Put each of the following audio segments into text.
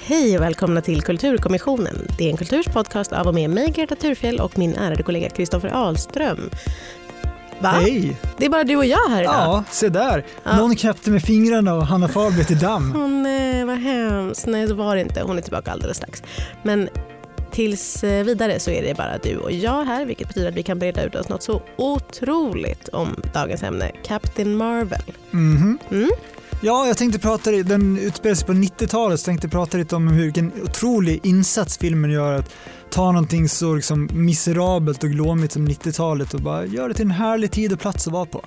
Hej och välkomna till Kulturkommissionen. Det är en kulturspodcast av och med mig, Greta Thurfjell och min ärade kollega Kristoffer Ahlström. Va? Hej! Det är bara du och jag här idag. Ja, se där. Ja. Någon knäppte med fingrarna och Hanna Fahl blev till damm. Hon eh, var hemskt. Nej, så var det inte. Hon är tillbaka alldeles strax. Men tills eh, vidare så är det bara du och jag här, vilket betyder att vi kan breda ut oss något så otroligt om dagens ämne, Captain Marvel. Mhm. Mm? Ja, jag tänkte prata, den utspelar sig på 90-talet, så tänkte prata lite om hur, vilken otrolig insats filmen gör att ta någonting så liksom miserabelt och glåmigt som 90-talet och bara göra det till en härlig tid och plats att vara på.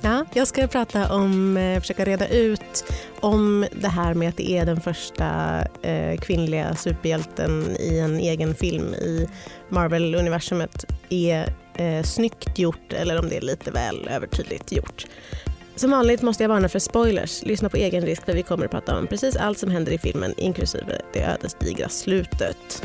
Ja, jag ska prata om, eh, försöka reda ut om det här med att det är den första eh, kvinnliga superhjälten i en egen film i Marvel-universumet är eh, snyggt gjort eller om det är lite väl övertydligt gjort. Som vanligt måste jag varna för spoilers. Lyssna på egen risk för vi kommer att prata om precis allt som händer i filmen inklusive det ödesdigra slutet.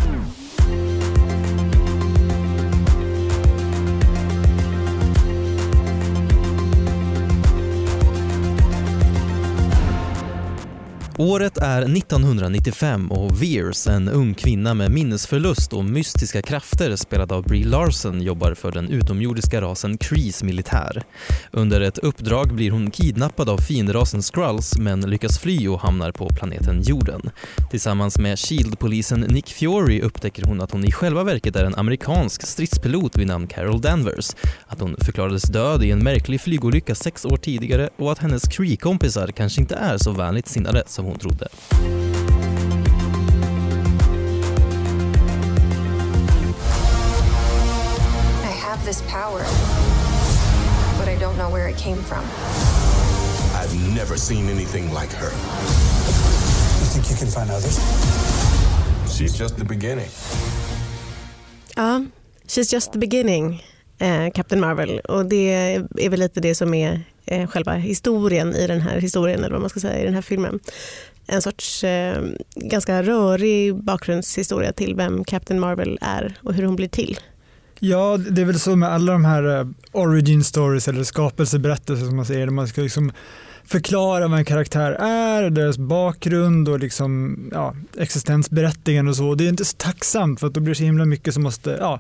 Året är 1995 och Veers, en ung kvinna med minnesförlust och mystiska krafter spelad av Brie Larson, jobbar för den utomjordiska rasen Krees militär. Under ett uppdrag blir hon kidnappad av fienderasen Skrulls men lyckas fly och hamnar på planeten jorden. Tillsammans med Shield-polisen Nick Fury upptäcker hon att hon i själva verket är en amerikansk stridspilot vid namn Carol Danvers, att hon förklarades död i en märklig flygolycka sex år tidigare och att hennes Kree-kompisar kanske inte är så vänligt sinnade som hon trodde. I have this power, but I don't know where it came from. I've never seen anything like her. You think you can find others? She's just the beginning. Ja, She's just the beginning, Eh, Captain Marvel. Och det är väl lite det som är eh, själva historien i den här historien, eller vad man ska säga, i den här filmen. En sorts eh, ganska rörig bakgrundshistoria till vem Captain Marvel är och hur hon blir till. Ja, det är väl så med alla de här eh, origin stories eller skapelseberättelser som man säger, där man ska liksom förklara vad en karaktär är, deras bakgrund och liksom, ja, existensberättigande och så. Det är inte så tacksamt för att då blir det så himla mycket som måste ja,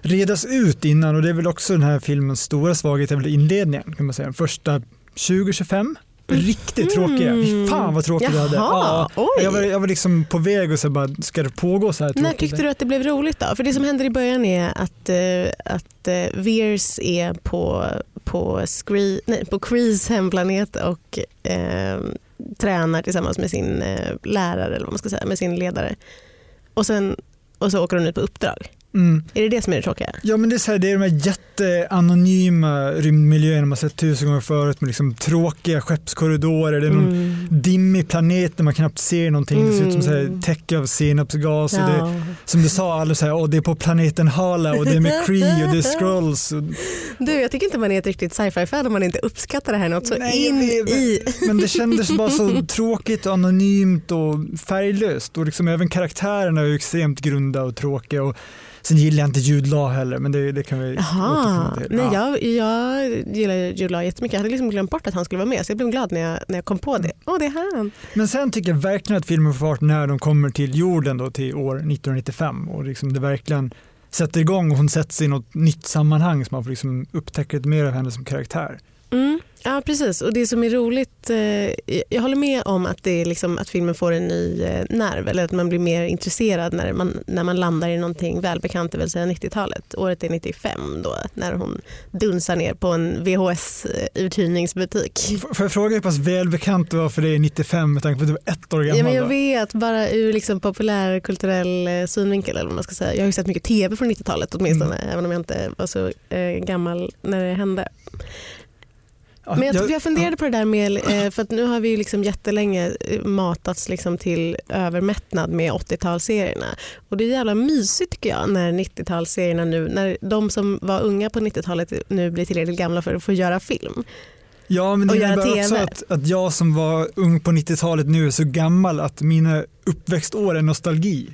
redas ut innan och det är väl också den här filmens stora svaghet, är väl inledningen kan man säga. Första 20-25 Riktigt tråkiga. Fy fan vad tråkigt jag hade. Mm. Jaha, Ja, jag, var, jag var liksom på väg och så bara, ska det pågå så här När tråkigt? tyckte du att det blev roligt då? För det som händer i början är att, eh, att eh, Veers är på, på, Scree, nej, på Krees hemplanet och eh, tränar tillsammans med sin eh, lärare, eller vad man ska säga, med sin ledare. Och sen och så åker hon ut på uppdrag. Mm. Är det det som är det tråkiga? Ja men det är, så här, det är de här jätteanonyma rymdmiljöerna man sett tusen gånger förut med liksom tråkiga skeppskorridorer. Det är någon Mm. dimmig planet där man knappt ser någonting. Det ser ut som så här, Mm. täcke av senapsgas. Och det, Ja. som du sa, alla så här, åh, det är på planeten Hala och det är med Cree och det är Scrolls. Och, Du, jag tycker inte man är ett riktigt sci-fi-fan om man inte uppskattar det här något så Nej, in det- i. men det kändes bara så tråkigt och anonymt och färglöst. Och liksom även karaktärerna är extremt grunda och tråkiga. Och sen gillar jag inte Jude Law heller, men det, det kan vi Jaha, återkomma till. nej, Ja. jag, jag gillar Jude Law jättemycket. Jag hade liksom glömt bort att han skulle vara med så jag blev glad när jag, när jag kom på det. Åh, det är han. Men sen tycker jag verkligen att filmen får fart när de kommer till jorden då till år 1995 och liksom det verkligen sätter igång och hon sätts i något nytt sammanhang så man får liksom upptäcka lite mer av henne som karaktär. Mm. Ja, precis. Och det som är roligt, eh, jag håller med om att, det är liksom, att filmen får en ny eh, nerv, eller att man blir mer intresserad när man, när man landar i någonting välbekant, det vill säga 90-talet. Året är 95 då, när hon dunsar ner på en VHS-uthyrningsbutik. Får jag fråga hur pass välbekant det var för dig i 95 med tanke på att du var ett år gammal? Ja, men jag vet, bara ur liksom populärkulturell eh, synvinkel. Eller vad man ska säga. Jag har ju sett mycket tv från 90-talet åtminstone, även om jag inte var så eh, gammal när det hände. Men jag, jag- jag funderade på det där med, eh, för att nu har vi liksom jättelänge eh, matats liksom till övermättnad med 80-talsserierna. Och det är jävla mysigt tycker jag när 90-talsserierna nu, när de som var unga på 90-talet nu blir tillräckligt gamla för att få göra film. Ja, men det innebär också att, att jag som var ung på 90-talet nu är så gammal att mina uppväxtår är nostalgi.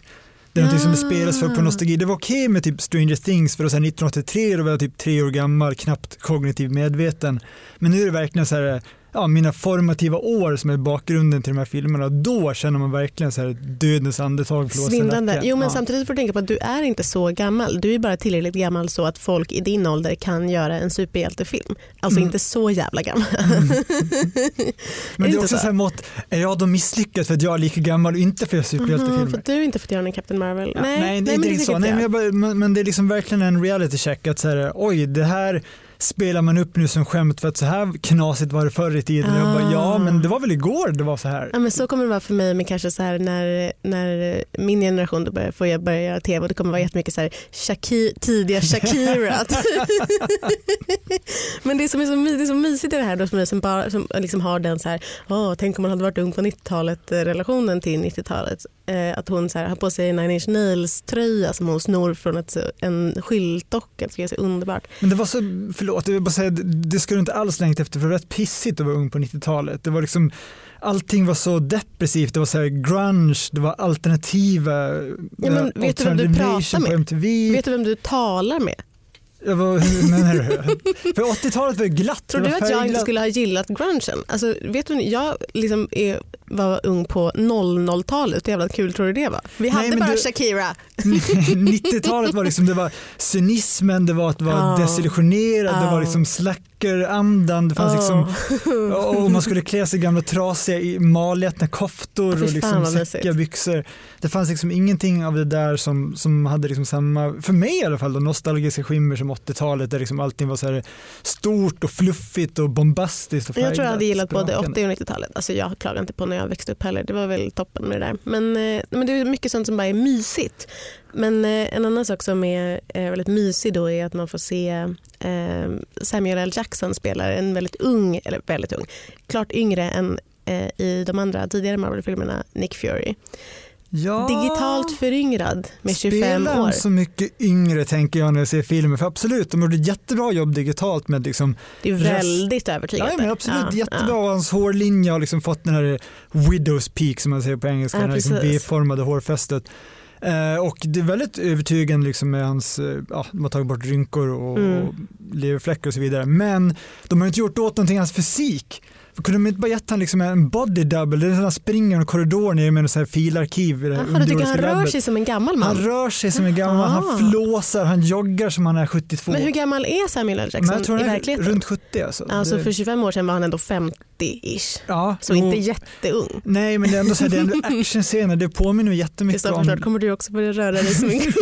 Det är något som spelas för på nostalgi. Det var okej med typ Stranger Things för att säga 1983 då var jag typ tre år gammal, knappt kognitivt medveten. Men nu är det verkligen så här, ja, mina formativa år som är bakgrunden till de här filmerna. Då känner man verkligen så här dödens andetag flåsa i Svindlande. Jo men ja. samtidigt får du tänka på att du är inte så gammal. Du är bara tillräckligt gammal så att folk i din ålder kan göra en superhjältefilm. Alltså Mm. inte så jävla gammal. Men det inte är också så? så här mått, är jag då misslyckad för att jag är lika gammal och inte jag Aha, superhjältefilmer? för att du inte fått göra en Captain Marvel. Ja, nej, nej, det är inte det riktigt så. Nej, inte men, bara, men, men det är liksom verkligen en reality check att så här, oj det här spelar man upp nu som skämt för att så här knasigt var det förr i tiden. Jag bara, ja Ah. men det var väl igår det var så här. Ja, men så kommer det vara för mig med kanske så här när, när min generation då börjar, får jag börja göra tv och det kommer vara jättemycket så här Shaki, tidiga Shakira. men det som är så, det är så mysigt i det här då för mig som, bara, som liksom har den så här, åh, tänk om man hade varit ung på 90-talet eh, relationen till 90-talet. Eh, att hon så här, har på sig en Nine Inch Nails tröja som hon snor från ett, en skyltdocka. Det är så underbart. Men det var så, förlåt, jag vill bara säga, det skulle du inte alls längta efter för det var rätt pissigt att vara ung på 90-talet. Det var liksom, allting var så depressivt, det var så här grunge, det var alternativa men eh, vet du vem du pratar med? Vet du vem du talar med? För 80-talet var ju glatt. Tror det du att jag inte skulle ha gillat grungen? Alltså, vet du, jag liksom är, var ung på 00-talet. Hur jävla kul tror du det var? Vi hade men bara du- Shakira. 90-talet var liksom, det var cynismen, det var att vara Ja. desillusionerad, det Ja. var liksom slackerandan, det fanns liksom och och man skulle klä sig i gamla trasiga i malätna koftor och liksom säckiga byxor. Det fanns liksom ingenting av det där som, som hade liksom samma, för mig i alla fall, då, nostalgiska skimmer som 80-talet där liksom allting var så stort och fluffigt och bombastiskt och Jag tror jag hade gillat både sprakande. 80 och 90-talet. Alltså jag klagar inte på när jag växte upp heller. Det var väl toppen med det där. Men, eh, men det är mycket sånt som bara är mysigt. Men eh, en annan sak som är eh, väldigt mysig då är att man får se Samuel L. Jackson spelar en väldigt ung, eller väldigt ung, klart yngre än i de andra tidigare Marvel-filmerna, Nick Fury. Ja. Digitalt föryngrad med 25 Spelar år. han så mycket yngre tänker jag när jag ser filmer? För absolut, de gjorde ett jättebra jobb digitalt med liksom Det är väldigt övertygande. Ja, men absolut, Ja, jättebra. ja. Hans hårlinje har liksom fått den här widows peak som man säger på engelska, Ja, här liksom. V-formade hårfästet. Eh, och det är väldigt övertygande liksom med hans, eh, ja, de har tagit bort rynkor och, Mm. och leverfläckar och så vidare. Men de har inte gjort åt någonting hans fysik. Kunde de inte bara gett han liksom en body double, det är han springer i korridoren nere med här filarkiv i Jaha, du tycker han underjordiska rör labbet. sig som en gammal man? Han rör sig som en gammal, Ah. han flåsar, han joggar som han är 72. Men hur gammal är Samuel L. Men Jackson jag tror i han är verkligheten? runt 70 alltså. Alltså för 25 år sedan var han ändå 50-ish. ja, Så jo. inte jätteung. Nej men det är ändå, så här, det är ändå actionscener, det påminner mig jättemycket Kristoffer, om... snart kommer du också börja röra dig som en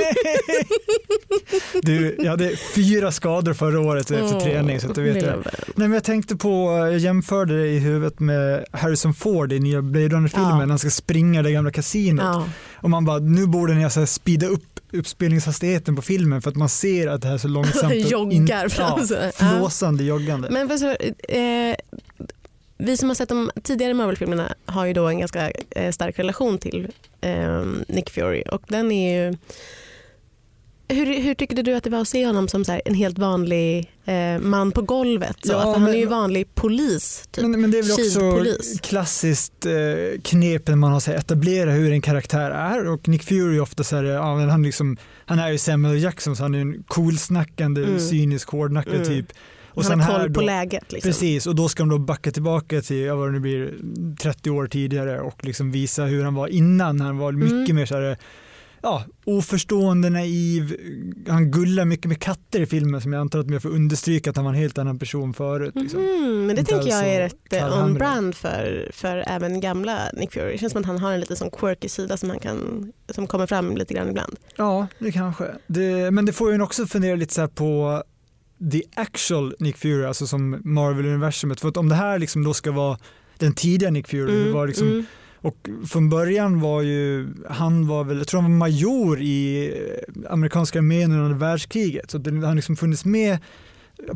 du, jag hade fyra skador förra året efter träning så att du vet det. Nej men jag tänkte på, jag jämförde det i huvudet med Harrison Ford i nya Blade Runner-filmen Ja. han ska springa i det gamla kasinot. Ja. Och man bara, nu borde ni alltså speeda upp uppspelningshastigheten på filmen för att man ser att det här är så långsamt. och Joggar fram ja, så. Ja. Flåsande joggande. Men för så, eh, vi som har sett de tidigare Marvel-filmerna har ju då en ganska eh, stark relation till eh, Nick Fury och den är ju hur, hur tyckte du att det var att se honom som så här, en helt vanlig eh, man på golvet? Så? Ja, För han men- är ju vanlig polis. Typ. Men, men det är väl också klassiskt eh, knep när man har här, etablerat hur en karaktär är och Nick Fury ofta så här, ja, han, liksom, han är ju Samuel Jackson så han är en coolsnackande, Mm. cynisk, hårdnackad Mm. typ. Och han har koll på då, läget. Liksom. Precis, och då ska de då backa tillbaka till ja, vad det nu blir, 30 år tidigare och liksom visa hur han var innan. Han var mycket Mm. mer så här, ja, oförstående, naiv. Han gullar mycket med katter i filmen som jag antar att jag får understryka att han var en helt annan person förut. Liksom. Mhm, men det tänker jag är rätt eh, on-brand för, för även gamla Nick Fury. Det känns som att han har en lite sån quirky sida som, han kan, som kommer fram lite grann ibland. Ja, det kanske. Det, men det får ju en också fundera lite så här på the actual Nick Fury, alltså som Marvel-universumet. För att om det här liksom då ska vara den tidiga Nick Fury, hur var liksom, mm. och från början var ju, han var väl, jag tror han var major i eh, amerikanska armén under världskriget. Så det har liksom funnits med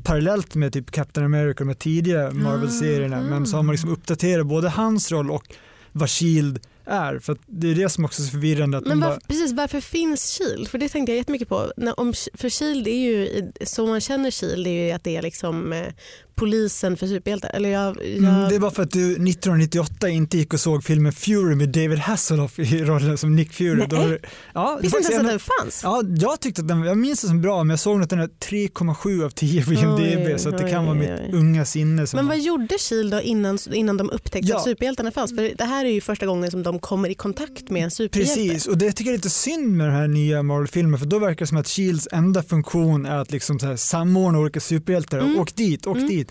parallellt med typ Captain America, de tidiga Marvel-serierna. Men så har man liksom uppdaterat både hans roll och vad Shield är. För det är det som också är så förvirrande. Att Men de var, precis, varför finns Shield? För det tänkte jag jättemycket på. När, om, för Shield är ju, så man känner Shield är ju att det är liksom eh, polisen för superhjältar. Eller jag, jag... Mm, det var för att du 1998 inte gick och såg filmen Fury med David Hasselhoff i rollen som Nick Fury. Nej. Då, ja, det Visste inte ens att en- den fanns. Ja, jag tyckte att den, jag minns den som bra men jag såg att den är 3,7 av 10 på IMDB så det kan vara mitt oj. unga sinne som Men vad gjorde Shield då innan, innan de upptäckte Ja. att superhjältarna fanns? För det här är ju första gången som de kommer i kontakt med en superhjälte. Precis, och det tycker jag är lite synd med den här nya Marvel-filmen för då verkar det som att Shields enda funktion är att liksom så här samordna olika superhjältar. Mm. Åk dit, åk Mm. dit.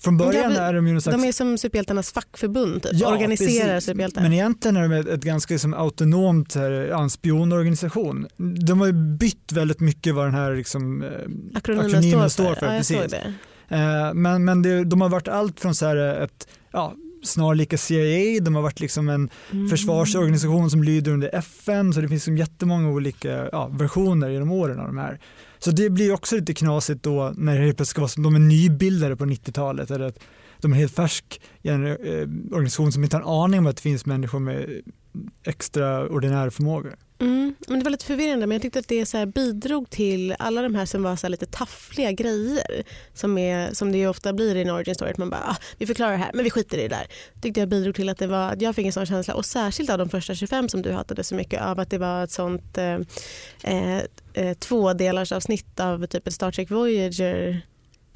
Från början Ja, är de ju någon slags... De är som superhjältarnas fackförbund, typ. Ja, organiserar precis. superhjältar. Men egentligen är de ett, ett ganska liksom autonomt här, spionorganisation. De har ju bytt väldigt mycket vad den här liksom, eh, Akronymen, akronymen står för. står för, Ja, precis. Eh, Men, men det, de har varit allt från så här ett ja, snarlika CIA, de har varit liksom en Mm. försvarsorganisation som lyder under FN, så det finns liksom jättemånga olika ja, versioner genom åren av de här. Så det blir också lite knasigt då när det helt plötsligt ska vara som de är nybildade på 90-talet eller att de är en helt färsk eh, organisation som inte har en aning om att det finns människor med extraordinära förmågor. Mm, men det var lite förvirrande men jag tyckte att det så här bidrog till alla de här som var så här lite taffliga grejer som, är, som det ju ofta blir i en origin story. Att man bara, ah, vi förklarar det här men vi skiter i det där. tyckte jag bidrog till att, det var, att jag fick en sån känsla och särskilt av de första 25 som du hatade så mycket av att det var ett sånt eh, eh, tvådelars avsnitt av typ ett Star Trek Voyager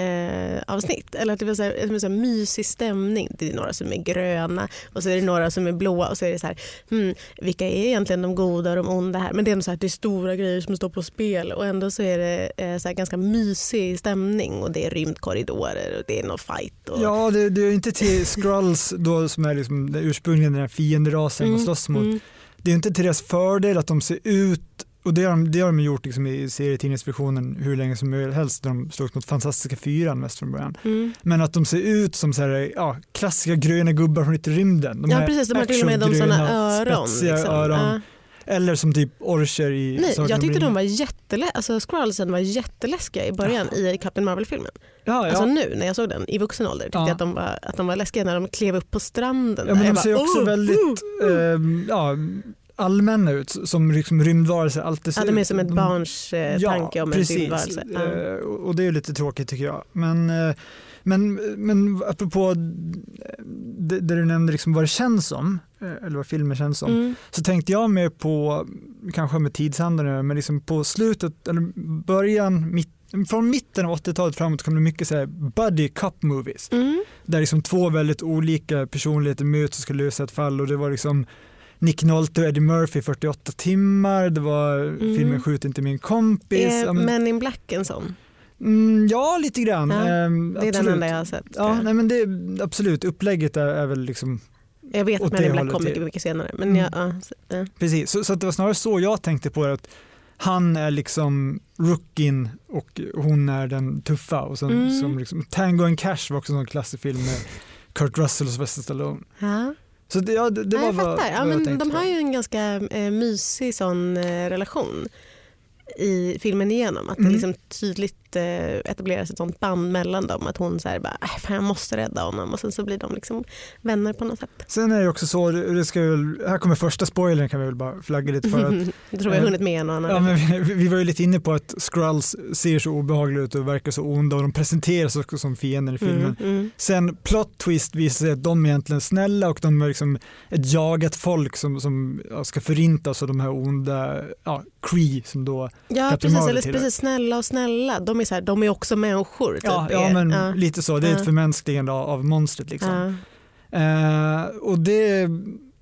eh, avsnitt. Eller att det var så här, så här mysig stämning. Det är några som är gröna och så är det några som är blåa och så är det så här, hmm, vilka är egentligen de goda och de onda här? Men det är ändå så här, det är stora grejer som står på spel och ändå så är det eh, så ganska mysig stämning och det är rymdkorridorer och det är någon fight. Och, Ja, det, det är inte till Skrulls då som är liksom ursprungligen den här fienderasen Mm, de slåss mot. mm, Det är inte till deras fördel att de ser ut och det har de, det har de gjort liksom i serietidningsversionen hur länge som helst. De slogs mot Fantastiska fyran mest från början. mm. Men att de ser ut som så här, ja, klassiska gröna gubbar från lite rymden. De Ja precis, de har till och med de såna actiongröna, öron. Liksom. öron. Ja. Eller som typ orcher i Nej, Sagan jag tyckte de var jätteläskiga, alltså Skrullsen var jätteläskiga i början i Captain Marvel-filmen. Ja, ja. Alltså nu när jag såg den i vuxen ålder tyckte Ja. jag att de, var, att de var läskiga när de klev upp på stranden. Ja, men de ser bara, också "Oh, väldigt oh, oh." ehm, ja, allmänna ut som liksom rymdvarelser alltid ser Ja, de är ut. som ett barns eh, tanke om en rymdvarelse. Ja. Eh, och det är lite tråkigt tycker jag. Men, eh, men, men apropå eh, det, det du nämnde liksom vad det känns som, eller vad filmen känns som, Mm. så tänkte jag mer på, kanske med tidsandan men liksom på slutet, eller början, mitt, från mitten av 80-talet framåt kom det mycket så här buddy cop movies. Mm. Där liksom två väldigt olika personligheter möts och ska lösa ett fall och det var liksom Nick Nolte och Eddie Murphy 48 timmar, det var Mm. filmen Skjut inte min kompis. Är Ja, men- Men in Black en sån? Mm, ja, lite grann. Ja, Ehm, Det är den enda jag har sett. Ja, nej, men det, absolut, upplägget är, är väl liksom jag vet att Men in Black kom är- mycket, mycket senare. Men Mm. jag, ja, precis. Så, så det var snarare så jag tänkte på det. Att han är liksom rookien och hon är den tuffa. Och sen, Mm. som liksom, Tango and Cash var också en sån klassisk film med Kurt Russell och Sylvester Stallone. Ja. Så det, ja, det, det ja, var jag vad, fattar. Ja, vad jag men tänkte de på. har ju en ganska eh, mysig sån eh, relation i filmen igenom. Att Mm. det liksom tydligt eh, etableras ett sånt band mellan dem. Att hon säger bara, "Äh, fan, jag måste rädda honom och sen så blir de liksom vänner på något sätt. Sen är det också så, det ska väl, här kommer första spoilern kan vi väl bara flagga lite för. Att, jag tror vi har hunnit med en och annan. ja, men vi, vi var ju lite inne på att Skrulls ser så obehagliga ut och verkar så onda och de presenteras också som fiender i filmen. mm, mm. Sen plot twist visar sig att de är egentligen snälla och de är liksom ett jagat folk som, som ska förintas av de här onda ja, Cree som då Ja precis, eller precis snälla och snälla. De är, så här, de är också människor. Typ, Ja, ja men ja. lite så, det är ett förmänskligande av, av monstret liksom. Eh, och det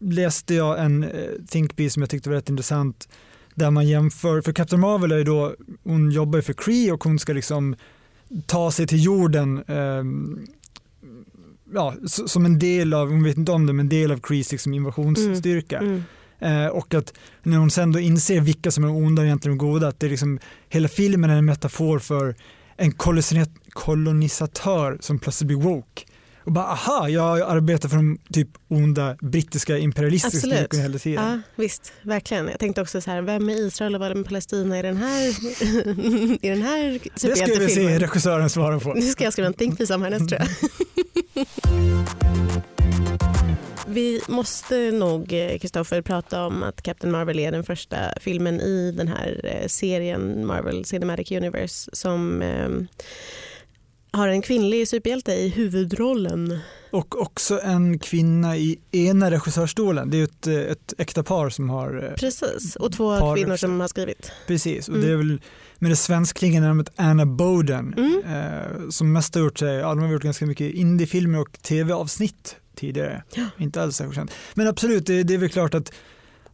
läste jag en eh, thinkpiece som jag tyckte var rätt intressant där man jämför, för Captain Marvel är ju då, hon jobbar för Cree och hon ska liksom ta sig till jorden ehm, ja, som en del av, hon vet inte om det, men en del av Crees liksom invasionsstyrka. Mm. Eh, och att när hon sen då inser vilka som är onda och egentligen goda, att det är liksom, hela filmen är en metafor för en kolonisatör som plötsligt blir woke. Och bara aha, jag arbetar för de typ onda brittiska imperialistiska styrkorna hela tiden. Ja, visst, verkligen. Jag tänkte också så här, vem är Israel och vem är Palestina i den här, i den här Det ska vi se regissören svara på. Nu ska jag skriva en think piece om härnäst tror jag. Vi måste nog, eh, Kristoffer, prata om att Captain Marvel är den första filmen i den här eh, serien Marvel Cinematic Universe som eh, har en kvinnlig superhjälte i huvudrollen. Och också en kvinna i ena regissörstolen. Det är ett, eh, ett äkta par som har eh, Precis, och två Par kvinnor som har skrivit. Precis, och Mm. det är väl med det svenskklingande namnet Anna Boden Mm. eh, som mest har gjort, sig, ja, de har gjort ganska mycket indiefilmer och tv-avsnitt tidigare. Ja. Inte alls särskilt känt. Men absolut, det, det är väl klart att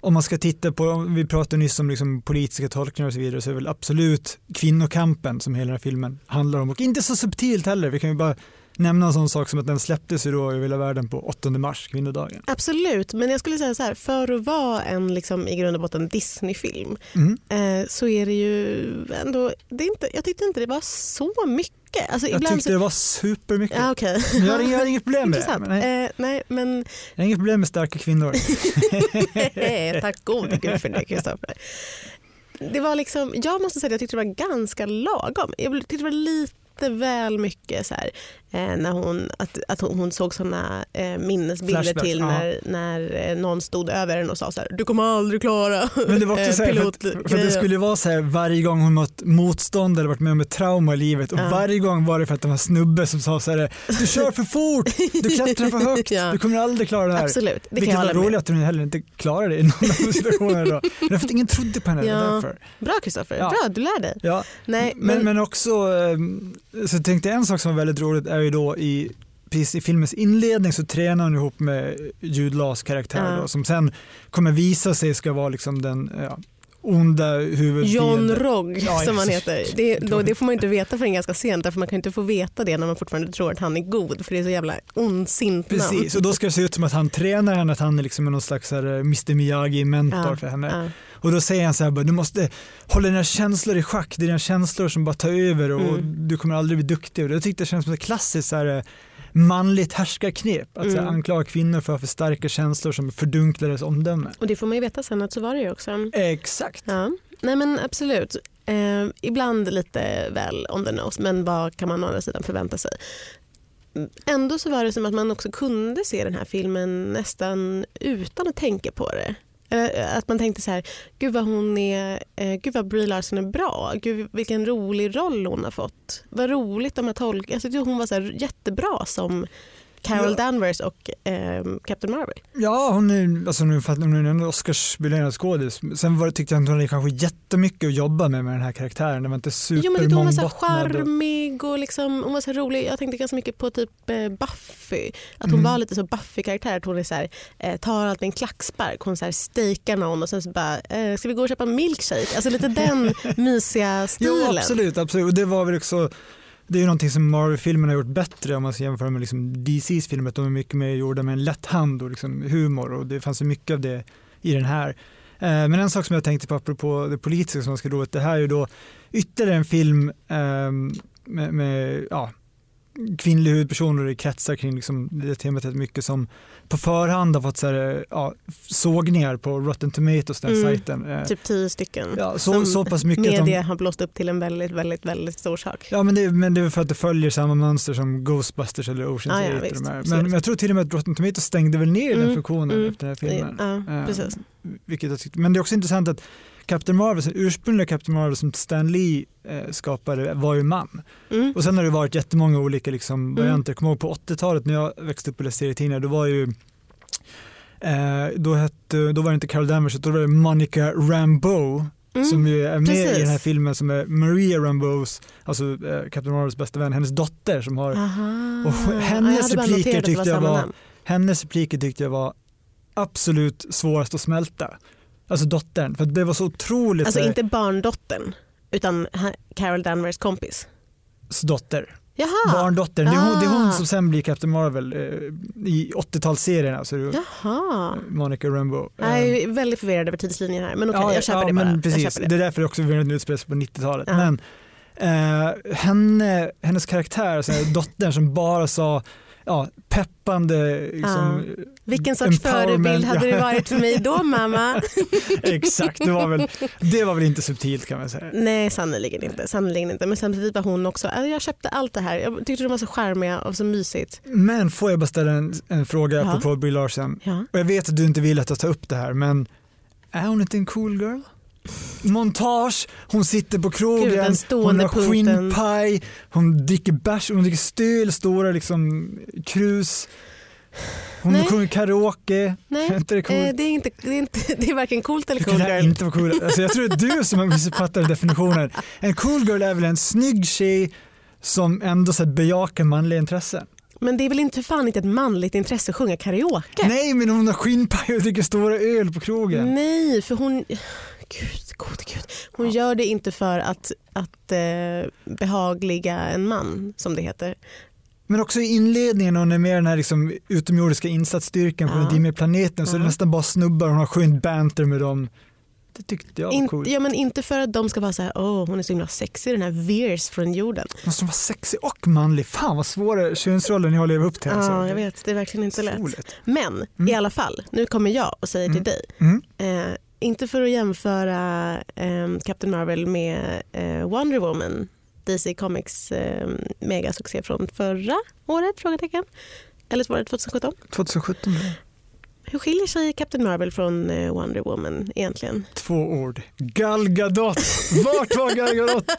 om man ska titta på, vi pratade nyss om liksom politiska tolkningar och så vidare, så är väl absolut kvinnokampen som hela den här filmen handlar om. Och inte så subtilt heller, vi kan ju bara nämna en sån sak som att den släpptes ju då över hela världen på 8 mars, kvinnodagen. Absolut, men jag skulle säga så här, för att vara en liksom, i grund och botten Disney-film Mm. eh, så är det ju ändå, det är inte, jag tyckte inte det var så mycket. Alltså, Jag tyckte så, det var supermycket. ja. Men jag, har, jag har inget problem med det. Men nej, Eh, nej, men jag har inget problem med starka kvinnor. tack gode gud för det Kristoffer. Det var liksom, jag måste säga att jag tyckte det var ganska lagom. Jag tyckte det var lite väl mycket så här, eh, när hon, att, att hon, såg såna eh, minnesbilder Flashback, till ja. när, när eh, någon stod över den och sa så här, du kommer aldrig klara Men det var också eh, så här, för, att, pilotgrejen." för att det skulle vara så här varje gång hon mött motstånd eller varit med om ett trauma i livet och Ja. varje gång var det för att det var en snubbe som sa så här, du kör för fort, du klättrar för högt, Ja. du kommer aldrig klara det här. Absolut, det kan Vilket jag var roligt att hon heller inte klarade det i någon av situationerna. Då. För att ingen trodde på henne. Ja. Därför. Bra Kristoffer, bra du lär dig. Ja. Nej, Men, men också, eh, så tänkte en sak som var väldigt roligt är ju då i, precis i filmens inledning så tränar hon ihop med Jude Laws karaktär Ja. då, som sen kommer visa sig ska vara liksom den ja, onda huvudfienden. John Rogg Ja, som han heter. Det, då, det får man inte veta förrän ganska sent därför man kan inte få veta det när man fortfarande tror att han är god för det är så jävla ondsint namn. Precis, och då ska det se ut som att han tränar henne, att han är liksom någon slags här, eh, Mr Miyagi-mentor Ja, för henne. ja. Och då säger han så här, du måste hålla dina känslor i schack, det är dina känslor som bara tar över och Mm. du kommer aldrig bli duktig. Och jag tyckte det känns som ett klassiskt så här, eh, manligt härskarknep, att Mm. anklaga kvinnor för att ha för starka känslor som fördunklar deras omdöme. Och det får man ju veta sen att så var det ju också. Exakt. Ja. Nej men absolut. Eh, ibland lite väl on the nose men vad kan man å andra sidan förvänta sig? Ändå så var det som att man också kunde se den här filmen nästan utan att tänka på det. Eh, att man tänkte så här, gud vad hon är, eh, gud vad Brie Larson är bra, gud vilken rolig roll hon har fått. Vad roligt de har tolkat, Alltså, hon var så här jättebra som Carol Ja. Danvers och eh, Captain Marvel. Ja, hon är, alltså, nu fattar- hon är en Oscarsbelönad skådis. Sen var, det- tyckte jag att hon hade kanske jättemycket att jobba med med den här karaktären. Det var inte Jo men det, hon var så supermångbottnad. charmig och liksom, hon var så rolig. Jag tänkte ganska mycket på typ eh, Buffy. Att hon Mm. var lite så Buffy-karaktär. Att hon är så här, eh, tar allt med en klackspark. Hon så här någon och sen så bara, eh, ska vi gå och köpa milkshake? Alltså lite den mysiga stilen. Jo absolut, absolut. Och det var väl också det är ju någonting som Marvel-filmerna har gjort bättre om man ska jämföra med liksom DCs filmer. De är mycket mer gjorda med en lätt hand och liksom humor och det fanns ju mycket av det i den här. Eh, Men en sak som jag tänkte på apropå det politiska som man ska roligt, det här är ju då ytterligare en film ehm, med, med ja, kvinnliga huvudpersoner och det kretsar kring liksom det temat rätt mycket som på förhand har fått så här, ja, sågningar på Rotten Tomatoes, den Mm. sajten. Eh, Typ tio stycken. Ja, så, som så pass mycket att de, media har blåst upp till en väldigt, väldigt, väldigt stor sak. Ja men det, men det är för att det följer samma mönster som Ghostbusters eller Ocean's Ah, ja, 8. och visst. Men, men jag tror till och med att Rotten Tomatoes stängde väl ner den Mm, funktionen mm. efter den här filmen. Ja, Eh, precis. vilket jag tyckte, men det är också intressant att Captain Marvel, ursprungliga Captain Marvel som Stan Lee eh, skapade var ju man. Mm. Och sen har det varit jättemånga olika liksom, Mm. varianter. Jag kommer ihåg på 80-talet när jag växte upp och läste serietidningar, då var ju eh, då, hette, då var det inte Carol Danvers utan då var det Monica Rambeau Mm. som ju är med precis. i den här filmen som är Maria Rambeaus, alltså eh, Captain Marvels bästa vän, hennes dotter som har, Aha. och Ja, hennes bara repliker tyckte jag var- hennes repliker tyckte jag var absolut svårast att smälta. Alltså dottern, för det var så otroligt Alltså eh, inte barndottern utan Carol Danvers kompis. dotter. Jaha. Barndottern, det är, hon, det är hon Ah. som sen blir Captain Marvel eh, i 80-talsserierna. Så det är Jaha. Monica Rambeau. Jag är väldigt förvirrad över tidslinjen här men okej ja, jag köper ja, det bara. Precis, det. det. är därför det också förvirrande utspelar sig på 90-talet. Ja. Men eh, henne, hennes karaktär, så här, dottern som bara sa ja, peppande liksom, Vilken sorts förebild hade ja. det varit för mig då mamma? Exakt, det var, väl, det var väl inte subtilt kan man säga. Nej sannerligen inte, sannerligen inte. Men samtidigt var hon också, jag köpte allt det här. Jag tyckte de var så charmiga och så mysigt. Men får jag bara ställa en, en fråga Ja. apropå Brie Larson? Ja. Och jag vet att du inte vill att jag tar upp det här, men är hon inte en cool girl? Montage, hon sitter på krogen, Gud, hon har punkten. skinnpaj, hon dricker bärs, hon dricker stöl, stora liksom krus. Hon Nej. sjunger karaoke. Nej, Är inte det coolt? eh, det, är inte, det, är inte, det är varken coolt eller Det cool kan girl. inte cool. Alltså jag tror det är du som har missuppfattat definitionen. En cool girl är väl en snygg tjej som ändå så bejakar manliga intressen. Men det är väl inte fan inte ett manligt intresse att sjunga karaoke? Nej men hon har skinnpaj och dricker stora öl på krogen. Nej, för hon... Gud, gode gud. Hon gör det inte för att, att eh, behagliga en man, som det heter. Men också i inledningen hon är med den här liksom utomjordiska insatsstyrkan på Ja. dimmiga planeten så är det Ja. nästan bara snubbar hon har skönt banter med dem. Det tyckte jag var In, coolt. ja, men inte för att de ska vara så här, åh hon är så himla sexig den här Veers från jorden. Måste vara sexig och manlig. Fan vad svåra könsroller ni har att leva upp till. alltså. Ja, jag vet, det är verkligen inte lätt. Otroligt. Men Mm. i alla fall, nu kommer jag och säger till dig. Mm. Eh, inte för att jämföra eh, Captain Marvel med eh, Wonder Woman, DC Comics eh, megasuccé från förra året? Frågetecken. Eller var det 2017? 2017, hur skiljer sig Captain Marvel från eh, Wonder Woman egentligen? två ord. Gal Gadot. Vart var Gal Gadot?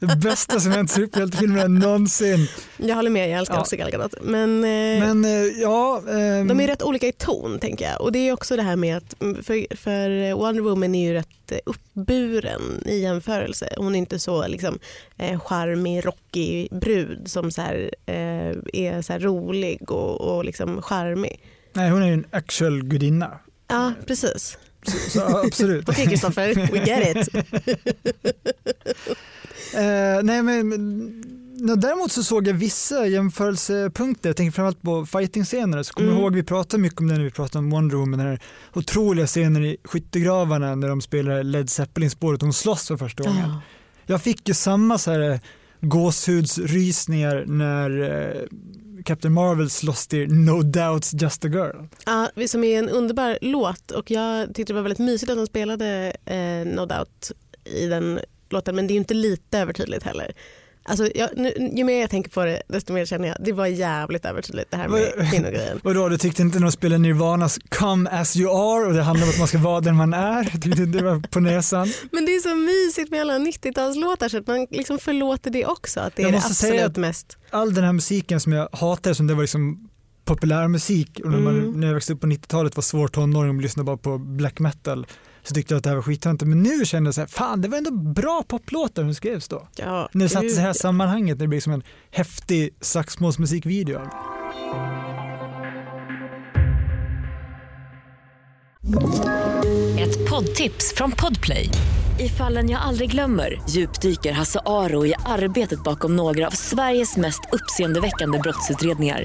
Det bästa som hänt superhjältefilmerna någonsin. Jag håller med, jag älskar Ja. också Gal Gadot. Men, eh, Men eh, ja. ehm, de är rätt olika i ton tänker jag. Och det är också det här med att mm, för, för Wonder Woman är ju rätt uppburen i jämförelse. Hon är inte så liksom, eh, charmig, rockig brud som så här, eh, är så rolig och, och liksom charmig. Nej, hon är ju en actual gudinna. Ja, precis. Så, så absolut. Okej Kristoffer, we get it. Eh, nej, men, däremot så såg jag vissa jämförelsepunkter. Jag tänker framförallt på fighting-scener. Så kommer Mm. ihåg vi pratade mycket om det när vi pratade om Wonder Woman. Den här otroliga scenen i skyttegravarna när de spelar Led Zeppelin-spåret och hon slåss för första gången. Ja. Jag fick ju samma så här eh, gåshudsrysningar när eh, Captain Marvels Lost Dear, No Doubts Just a Girl. Ja, som är en underbar låt och jag tyckte det var väldigt mysigt att de spelade eh, No Doubt i den låten men det är ju inte lite övertydligt heller. Alltså, jag, nu, ju mer jag tänker på det desto mer känner jag det var jävligt övertydligt det här med kvinnogrejen. Vadå, du tyckte inte när de spelade Nirvanas Come As You Are och det handlar om att man ska vara den man är? Du det var på näsan? Men det är så mysigt med alla 90-talslåtar så att man liksom förlåter det också att det Jag är det absolut mest. all den här musiken som jag hatade som det var liksom populärmusik och när, man, Mm. när jag växte upp på 90-talet var svår tonåring och lyssnade bara på black metal så tyckte jag att det här var skittöntigt men nu kände jag så här, fan det var ändå bra poplåtar när de skrevs då. Ja, När det satt i det här sammanhanget när det blir som en häftig saxmålsmusikvideo. Ett poddtips från Podplay. I fallen jag aldrig glömmer djupdyker Hasse Aro i arbetet bakom några av Sveriges mest uppseendeväckande brottsutredningar.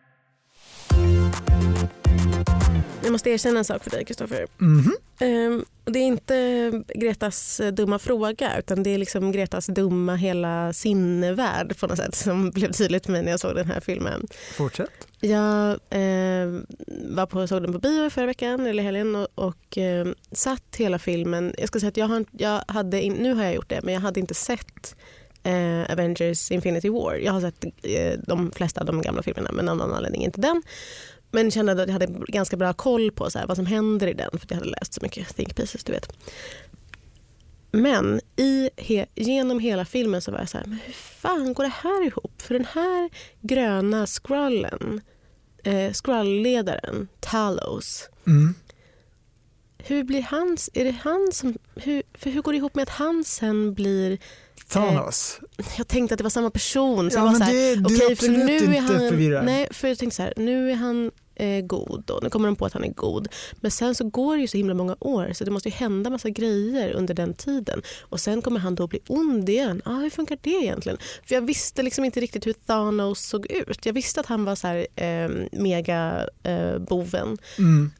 Jag måste erkänna en sak för dig Kristoffer. Ehm, och det är inte Gretas dumma fråga utan det är liksom Gretas dumma hela sinnevärld på något sätt som blev tydligt för mig när jag såg den här filmen. Fortsätt. Jag eh, var på, såg den på bio förra veckan eller helgen och, och eh, satt hela filmen. Jag ska säga att jag, har, jag hade, in, nu har jag gjort det men jag hade inte sett eh, Avengers Infinity War. Jag har sett eh, de flesta av de gamla filmerna men av någon anledning inte den. Men kände att jag hade ganska bra koll på så här, vad som händer i den för jag hade läst så mycket think pieces du vet. Men i he, genom hela filmen så var jag så här, men hur fan går det här ihop? För den här gröna scrollen, eh, scrollledaren Talos, Mm. hur blir hans, är det han som, hur, för hur går det ihop med att han sen blir, Thanos. jag tänkte att det var samma person. Så Ja, jag var men så här, det- du är okej, för absolut nu är inte han, förvirrad. Nej, för jag tänkte så här, nu är han eh, god och nu kommer de på att han är god. Men sen så går det ju så himla många år så det måste ju hända massa grejer under den tiden. Och sen kommer han då bli ond igen. Ah, hur funkar det egentligen? För jag visste liksom inte riktigt hur Thanos såg ut. Jag visste att han var så här eh, mega eh, boven. Mm.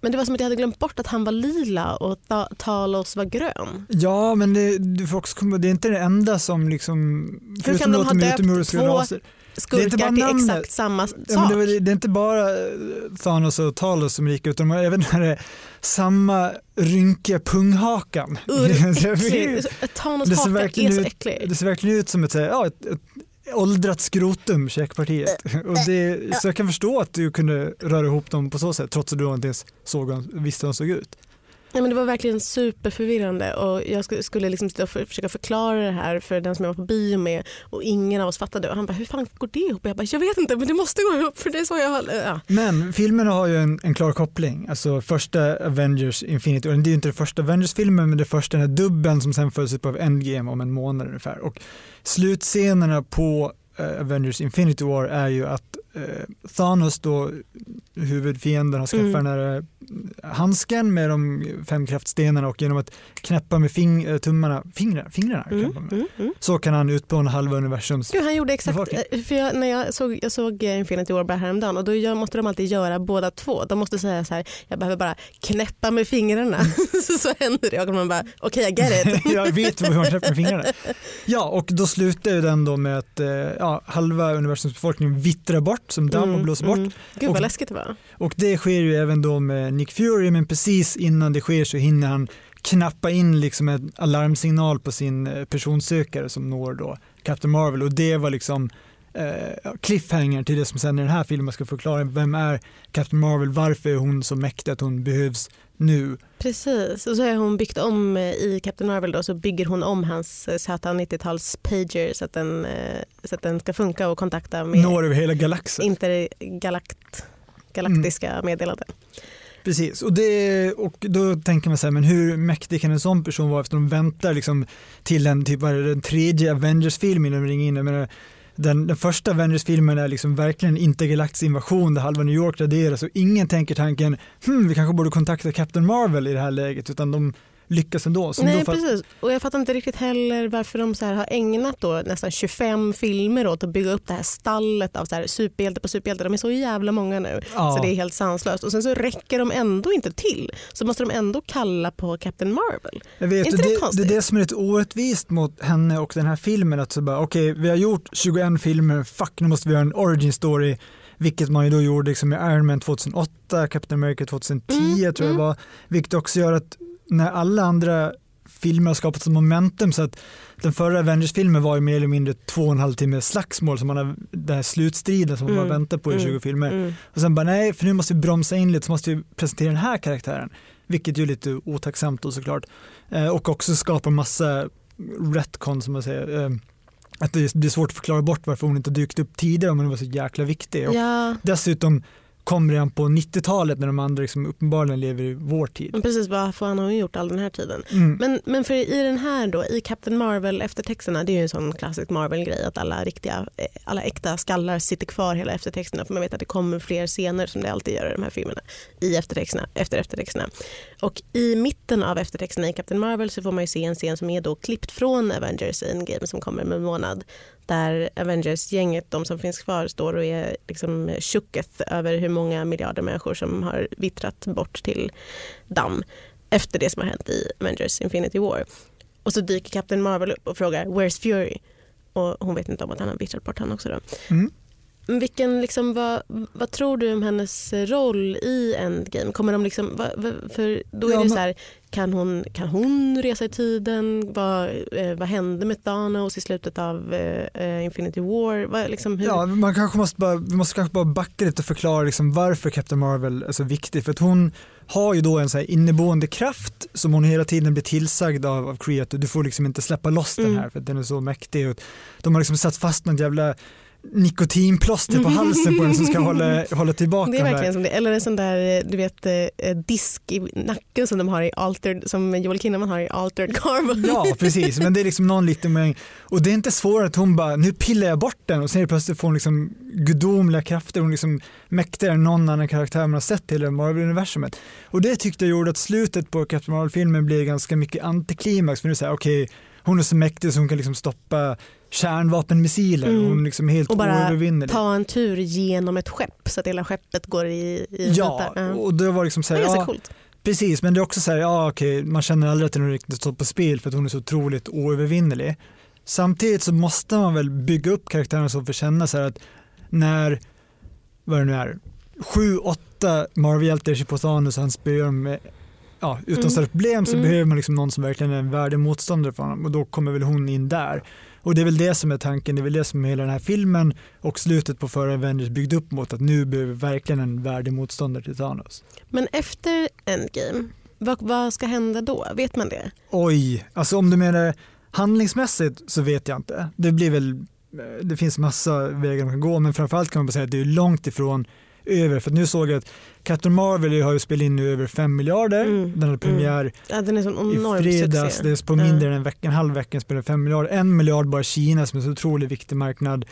Men det var som att jag hade glömt bort att han var lila och Ta- Talos var grön. Ja, men det, du får också det är inte det enda som liksom... kan de ha döpt två- raser. Skurkar inte bara till namnet. exakt samma sak. Ja, det, var- det är inte bara eh, Thanos och Talos som är lika utan de har även den här samma rynkiga punghakan. Thanos det ser haka verkligen är så ut- äcklig. Det ser verkligen ut som ett, ja, ett, ett åldrat skrotum, käkpartiet. Och det, så jag kan förstå att du kunde röra ihop dem på så sätt trots att du inte ens såg han- visste hur han såg ut. Nej, men det var verkligen superförvirrande och jag skulle liksom för- försöka förklara det här för den som jag var på bio med och ingen av oss fattade. Och han bara, hur fan går det ihop? Jag bara, jag vet inte men det måste gå ihop för det är så jag. Ja. Men filmerna har ju en, en klar koppling. Alltså första Avengers Infinity, och det är ju inte den första Avengers-filmen men det första den här dubben som sen följs upp av Endgame om en månad ungefär. Och slutscenerna på eh, Avengers Infinity War är ju att Thanos då, huvudfienden, har skaffat Mm. den här eh, handsken med de fem kraftstenarna och genom att knäppa med fing, eh, tummarna, fingrarna, fingrarna Mm, mm, mm. så kan han utplåna halva universums Gud, han gjorde exakt, befolkning. eh, för jag, när jag såg, jag såg eh, Infinity War bara häromdagen och då gör, måste de alltid göra båda två. De måste säga så här, jag behöver bara knäppa med fingrarna så, så händer det och man bara, okej I get it. jag vet hur man knäpper med fingrarna. Ja, och då slutar ju den då med att eh, ja, halva universums befolkning vittrar bort som damm och blåser bort. Mm. Gud Och- vad läskigt det var. Och det sker ju även då med Nick Fury, men precis innan det sker så hinner han knappa in liksom en alarmsignal på sin eh, personsökare som når då Captain Marvel och det var liksom eh, cliffhanger till det som sen i den här filmen ska förklara vem är Captain Marvel, varför är hon så mäktig att hon behövs nu. Precis, och så har hon byggt om eh, i Captain Marvel då, så bygger hon om hans eh, söta 90-tals pager så att, den, eh, så att den ska funka och kontakta med Når över hela galaxen. intergalakt, galaktiska Mm. meddelanden. Precis, och, det, och då tänker man så här, men hur mäktig kan en sån person vara efter de väntar liksom till en, typ, den tredje Avengers-filmen de ringer in. Jag menar, den, den första Avengers-filmen är liksom verkligen en intergalaktisk invasion där halva New York raderas och ingen tänker tanken, hmm, vi kanske borde kontakta Captain Marvel i det här läget, utan de lyckas ändå. Som Nej för precis, och jag fattar inte riktigt heller varför de så här har ägnat då nästan 25 filmer åt att bygga upp det här stallet av så här superhjälte på superhjälte. De är så jävla många nu Ja. så det är helt sanslöst. Och sen så räcker de ändå inte till så måste de ändå kalla på Captain Marvel. Jag vet, Inte det det, det konstigt? är det som är lite orättvist mot henne och den här filmen. Att så bara, okej, vi har gjort 21 filmer, fuck nu måste vi göra en origin story. Vilket man ju då gjorde liksom med Iron Man 2008, Captain America 2010 Mm, tror jag mm. var. Vilket också gör att när alla andra filmer har skapat som momentum så att den förra Avengers-filmen var ju mer eller mindre två och en halv timme slagsmål som man har, den här slutstriden som man Mm, bara väntar på i mm, 20 filmer. Mm. Och sen bara nej, för nu måste vi bromsa in lite så måste vi presentera den här karaktären. Vilket ju är lite otacksamt då såklart. Eh, och också skapar massa retcon som man säger. Eh, att det blir svårt att förklara bort varför hon inte dykt upp tidigare om hon var så jäkla viktig. Och Ja, Dessutom kom redan på 90-talet när de andra liksom uppenbarligen lever i vår tid. men precis vad fan har hon gjort all den här tiden? Mm. Men, men för i den här då, i Captain Marvel eftertexterna, det är ju en sån klassisk Marvel-grej att alla riktiga, eh, alla äkta skallar sitter kvar hela eftertexterna för man vet att det kommer fler scener som det alltid gör i de här filmerna i eftertexterna, efter eftertexterna. Och i mitten av eftertexterna i Captain Marvel så får man ju se en scen som är då klippt från Avengers Endgame som kommer med en månad där Avengers-gänget, de som finns kvar, står och är liksom tjucketh över hur många miljarder människor som har vittrat bort till damm efter det som har hänt i Avengers Infinity War. Och så dyker Captain Marvel upp och frågar “Where's Fury?” och hon vet inte om att han har vittrat bort han också. Då. Mm. Vilken, liksom, vad, vad tror du om hennes roll i Endgame? Kommer de liksom, för då är Ja, det så här, kan hon, kan hon resa i tiden? Vad, eh, vad hände med Thanos i slutet av eh, eh, Infinity War? Vad, liksom, hur? Ja, man kanske måste bara, vi måste kanske bara backa lite och förklara liksom varför Captain Marvel är så viktig. För att hon har ju då en så inneboende kraft som hon hela tiden blir tillsagd av, av att du får liksom inte släppa loss den Mm. här för att den är så mäktig. Och de har liksom satt fast något jävla nikotinplåster på halsen på den som ska hålla, hålla tillbaka Det är verkligen som det. Eller en sån där du vet, eh, disk i nacken som de har i Altered, som Joel Kinnaman har i Altered Carbon. Ja precis, men det är liksom någon liten mängd. Och det är inte svårare att hon bara, nu pillar jag bort den och sen plötsligt får hon liksom gudomliga krafter. Hon liksom mäktigare än någon annan karaktär man har sett till Marvel-universumet. Och det tyckte jag gjorde att slutet på Captain Marvel-filmen blev ganska mycket antiklimax. För nu säger okej, hon är så mäktig så hon kan liksom stoppa kärnvapenmissiler. Mm. Hon är liksom helt Och bara oövervinnelig. ta en tur genom ett skepp så att hela skeppet går i, i Ja, vita. och det var liksom så Det här, är ganska ja, coolt. Precis, men det är också så här, ja okej, man känner aldrig att den riktigt står på spel för att hon är så otroligt oövervinnelig. Samtidigt så måste man väl bygga upp karaktärerna så för att känna så här att när, vad det nu är, sju, åtta Marvel-hjältar sig på Thanos och han spöar med ja, utan Mm. större problem så Mm. behöver man liksom någon som verkligen är en värdig motståndare för honom och då kommer väl hon in där. Och det är väl det som är tanken, det är väl det som hela den här filmen och slutet på förra Avengers byggde upp mot att nu behöver vi verkligen en värdig motståndare till Thanos. Men efter Endgame, vad, vad ska hända då? Vet man det? Oj, alltså om du menar handlingsmässigt så vet jag inte. Det blir väl, det finns massa vägar man kan gå men framförallt kan man bara säga att det är långt ifrån över för nu såg jag att Captain Marvel har ju spelat in nu över 5 miljarder. Mm, Den hade premiär Ja, den i fredags, succé. det är på mindre än en, vecka, en halv vecka spelade 5 miljarder. En miljard bara Kina som är en så otroligt viktig marknad.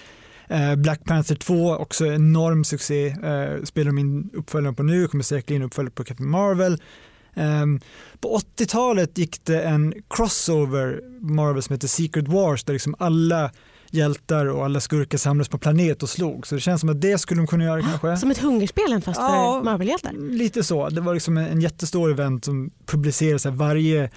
Eh, Black Panther 2 också enorm succé. Eh, spelar de in uppföljaren på nu, kommer säkert in uppföljare på Captain Marvel. Ehm, på 80-talet gick det en crossover Marvel som heter Secret Wars där liksom alla hjältar och alla skurkar samlades på planet och slog. Så det känns som att det skulle de kunna göra kanske. Som ett hungerspel fast Ja. för Marvel-hjältar. Lite så. Det var liksom en, jättestor event som publicerades varje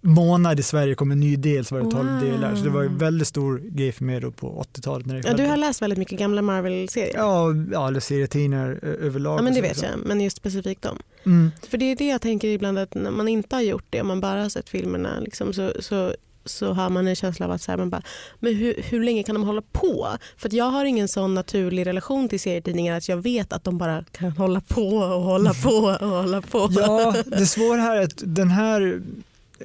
månad i Sverige kom en ny del så var det 12 Wow. delar. Så det var en väldigt stor grej för mig på 80-talet. När det Ja, du har läst väldigt mycket gamla Marvel-serier. Ja, ja, eller serietidningar överlag. Ja, men det och vet jag, men just specifikt dem. Mm. För det är det jag tänker ibland att när man inte har gjort det, om man bara har sett filmerna liksom, så, så, så har man en känsla av att så här, man bara, men hur, hur länge kan de hålla på? För att jag har ingen sån naturlig relation till serietidningar att jag vet att de bara kan hålla på och hålla på och hålla på. Ja, det svåra här är att den här,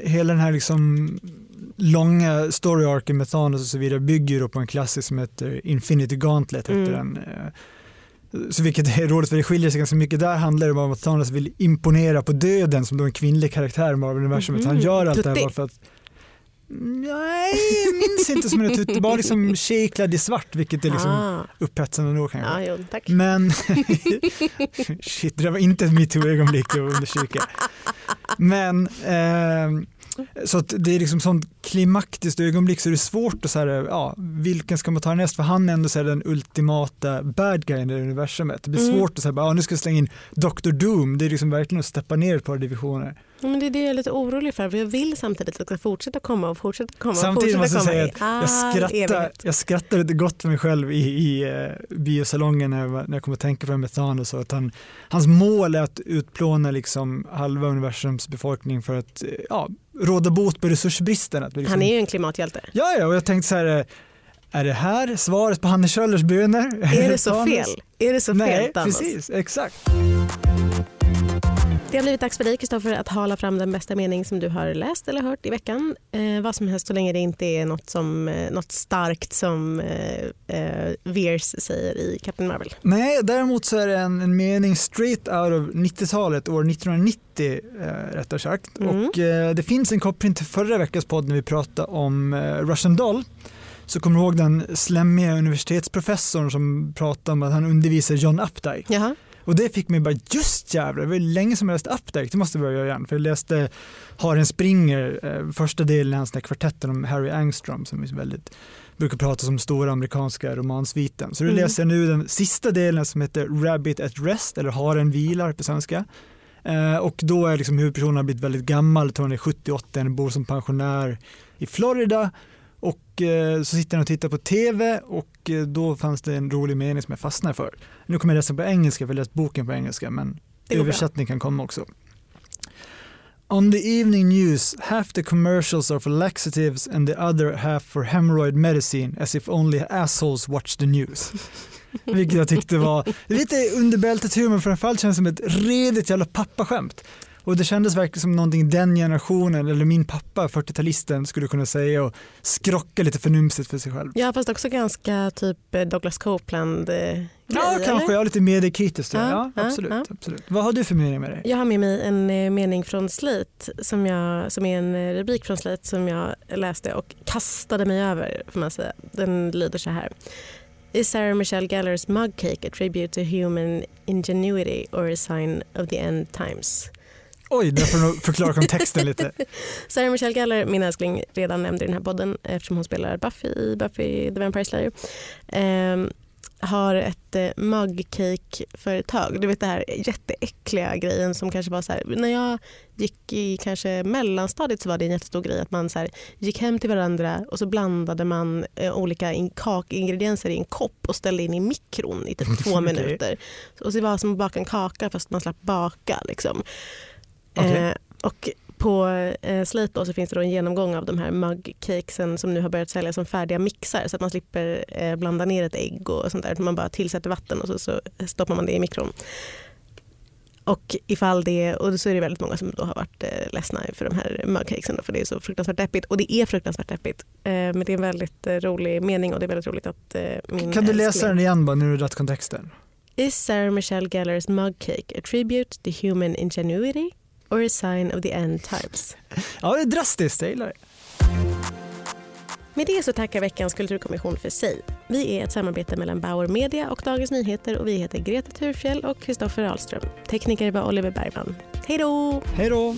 hela den här liksom långa story arken med Thanos och så vidare bygger på en klassisk som heter Infinity Gauntlet. Heter Mm. den. eh, Så vilket är roligt för det skiljer sig ganska mycket. Där handlar det om att Thanos vill imponera på döden som då en kvinnlig karaktär i Marvel-universumet. Så Han gör allt det här bara för att Nej, jag minns inte som en tutti. Bara liksom tjejklädd i svart vilket är liksom ah, upphetsande nog kanske. ja, jo, tack. Men, shit det där var inte ett metoo-ögonblick att undersöka. Men, ehm, så det är liksom sånt klimaktiskt ögonblick så det är svårt att säga, ja, vilken ska man ta näst? För han är ändå så här, den ultimata bad guyen i det universumet. Det blir Mm. svårt att säga, ja, nu ska jag slänga in Dr. Doom. Det är liksom verkligen att steppa ner ett par divisioner. Ja, men det är det jag är lite orolig för, för jag vill samtidigt att det ska fortsätta komma och fortsätta komma Samtidigt och måste fortsätta jag komma säga att jag all skrattar, evighet. jag skrattar lite gott för mig själv i, i uh, biosalongen när jag, när jag kom att tänka på Thanos och att han, hans mål är att utplåna liksom halva universums befolkning för att eh, ja, råda bot på resursbristen. Att liksom, Han är ju en klimathjälte. Ja, ja, och jag tänkte så här, eh, är det här svaret på Hannes Kjöllers böner? Är det så fel? Är det så Nej, fel Thanos? precis, exakt. Det har blivit dags för dig Kristoffer att hala fram den bästa mening som du har läst eller hört i veckan. Eh, vad som helst så länge det inte är något, som, eh, något starkt som eh, eh, Veers säger i Captain Marvel. Nej, däremot så är det en, en mening straight out of 90-talet, år 1990 eh, rättare sagt. Mm. Och eh, det finns en koppling till förra veckans podd när vi pratade om eh, Russian Doll. Så kommer du ihåg den slemmiga universitetsprofessorn som pratade om att han undervisar John Updike. Jaha. Och det fick mig bara, just jävlar, det var länge som jag läste Updike, det måste jag börja göra igen. För jag läste Haren Springer, eh, första delen i hans kvartetten om Harry Angstrom som är väldigt, brukar prata som stora amerikanska romansviten. Så nu Mm. läser nu den sista delen som heter Rabbit at Rest, eller Haren vilar på svenska. Eh, och då är liksom huvudpersonen har blivit väldigt gammal, jag tror han är 78, han bor som pensionär i Florida. Och eh, så sitter han och tittar på TV och eh, då fanns det en rolig mening som jag fastnade för. Nu kommer jag läsa på engelska, för jag läst boken på engelska, men översättning kan komma också. On the evening news, half the commercials are for laxatives and the other half for hemorrhoid medicine as if only assholes watch the news. Vilket jag tyckte var lite underbältet humor, framförallt känns som ett redigt jävla pappaskämt. Och det kändes verkligen som någonting den generationen, eller min pappa, 40-talisten, skulle kunna säga och skrocka lite förnumstigt för sig själv. Ja fast också ganska typ eh, Douglas Copeland Ja, grej, kanske. eller? Jag är lite mediekritisk. Ja, Ja, ja, absolut, ja. absolut. Vad har du för mening med dig? Jag har med mig en eh, mening från Slate som, jag, som är en eh, rubrik från Slate som jag läste och kastade mig över. Får man säga. Den lyder så här. Is Sarah Michelle Gellar's mug cake a tribute to human ingenuity or a sign of the end times? Oj, där får du förklara kontexten lite. Sarah Michelle Gellar, min älskling, redan nämnd i den här podden eftersom hon spelar Buffy i Buffy the Vampire Slayer. Ehm, har ett eh, mugcake-företag. Du vet det här jätteäckliga grejen som kanske var så här, när jag gick i kanske mellanstadiet så var det en jättestor grej att man så här, gick hem till varandra och så blandade man eh, olika in, kakingredienser i en kopp och ställde in i mikron i typ två minuter. Och så det var som att baka en kaka fast man slapp baka. Liksom. Okej. Eh, och på eh, Slate då så finns det då en genomgång av de här mugcakesen som nu har börjat säljas som färdiga mixar så att man slipper eh, blanda ner ett ägg och sånt där. Man bara tillsätter vatten och så, så stoppar man det i mikron. Och ifall det, och så är det väldigt många som då har varit eh, ledsna för de här mugcakesen då, för det är så fruktansvärt deppigt. Och det är fruktansvärt deppigt. Eh, men det är en väldigt eh, rolig mening och det är väldigt roligt att eh, min Kan du läsa älskling- den igen bara du dragit kontexten? Is Sarah Michelle Gellar's mug cake a tribute to human ingenuity or a sign of the end times? Ja, det är drastiskt, jag gillar det. Med det så tackar veckans kulturkommission för sig. Vi är ett samarbete mellan Bauer Media och Dagens Nyheter och vi heter Greta Thurfjell och Kristoffer Ahlström. Tekniker var Oliver Bergman. Hej då! Hej då!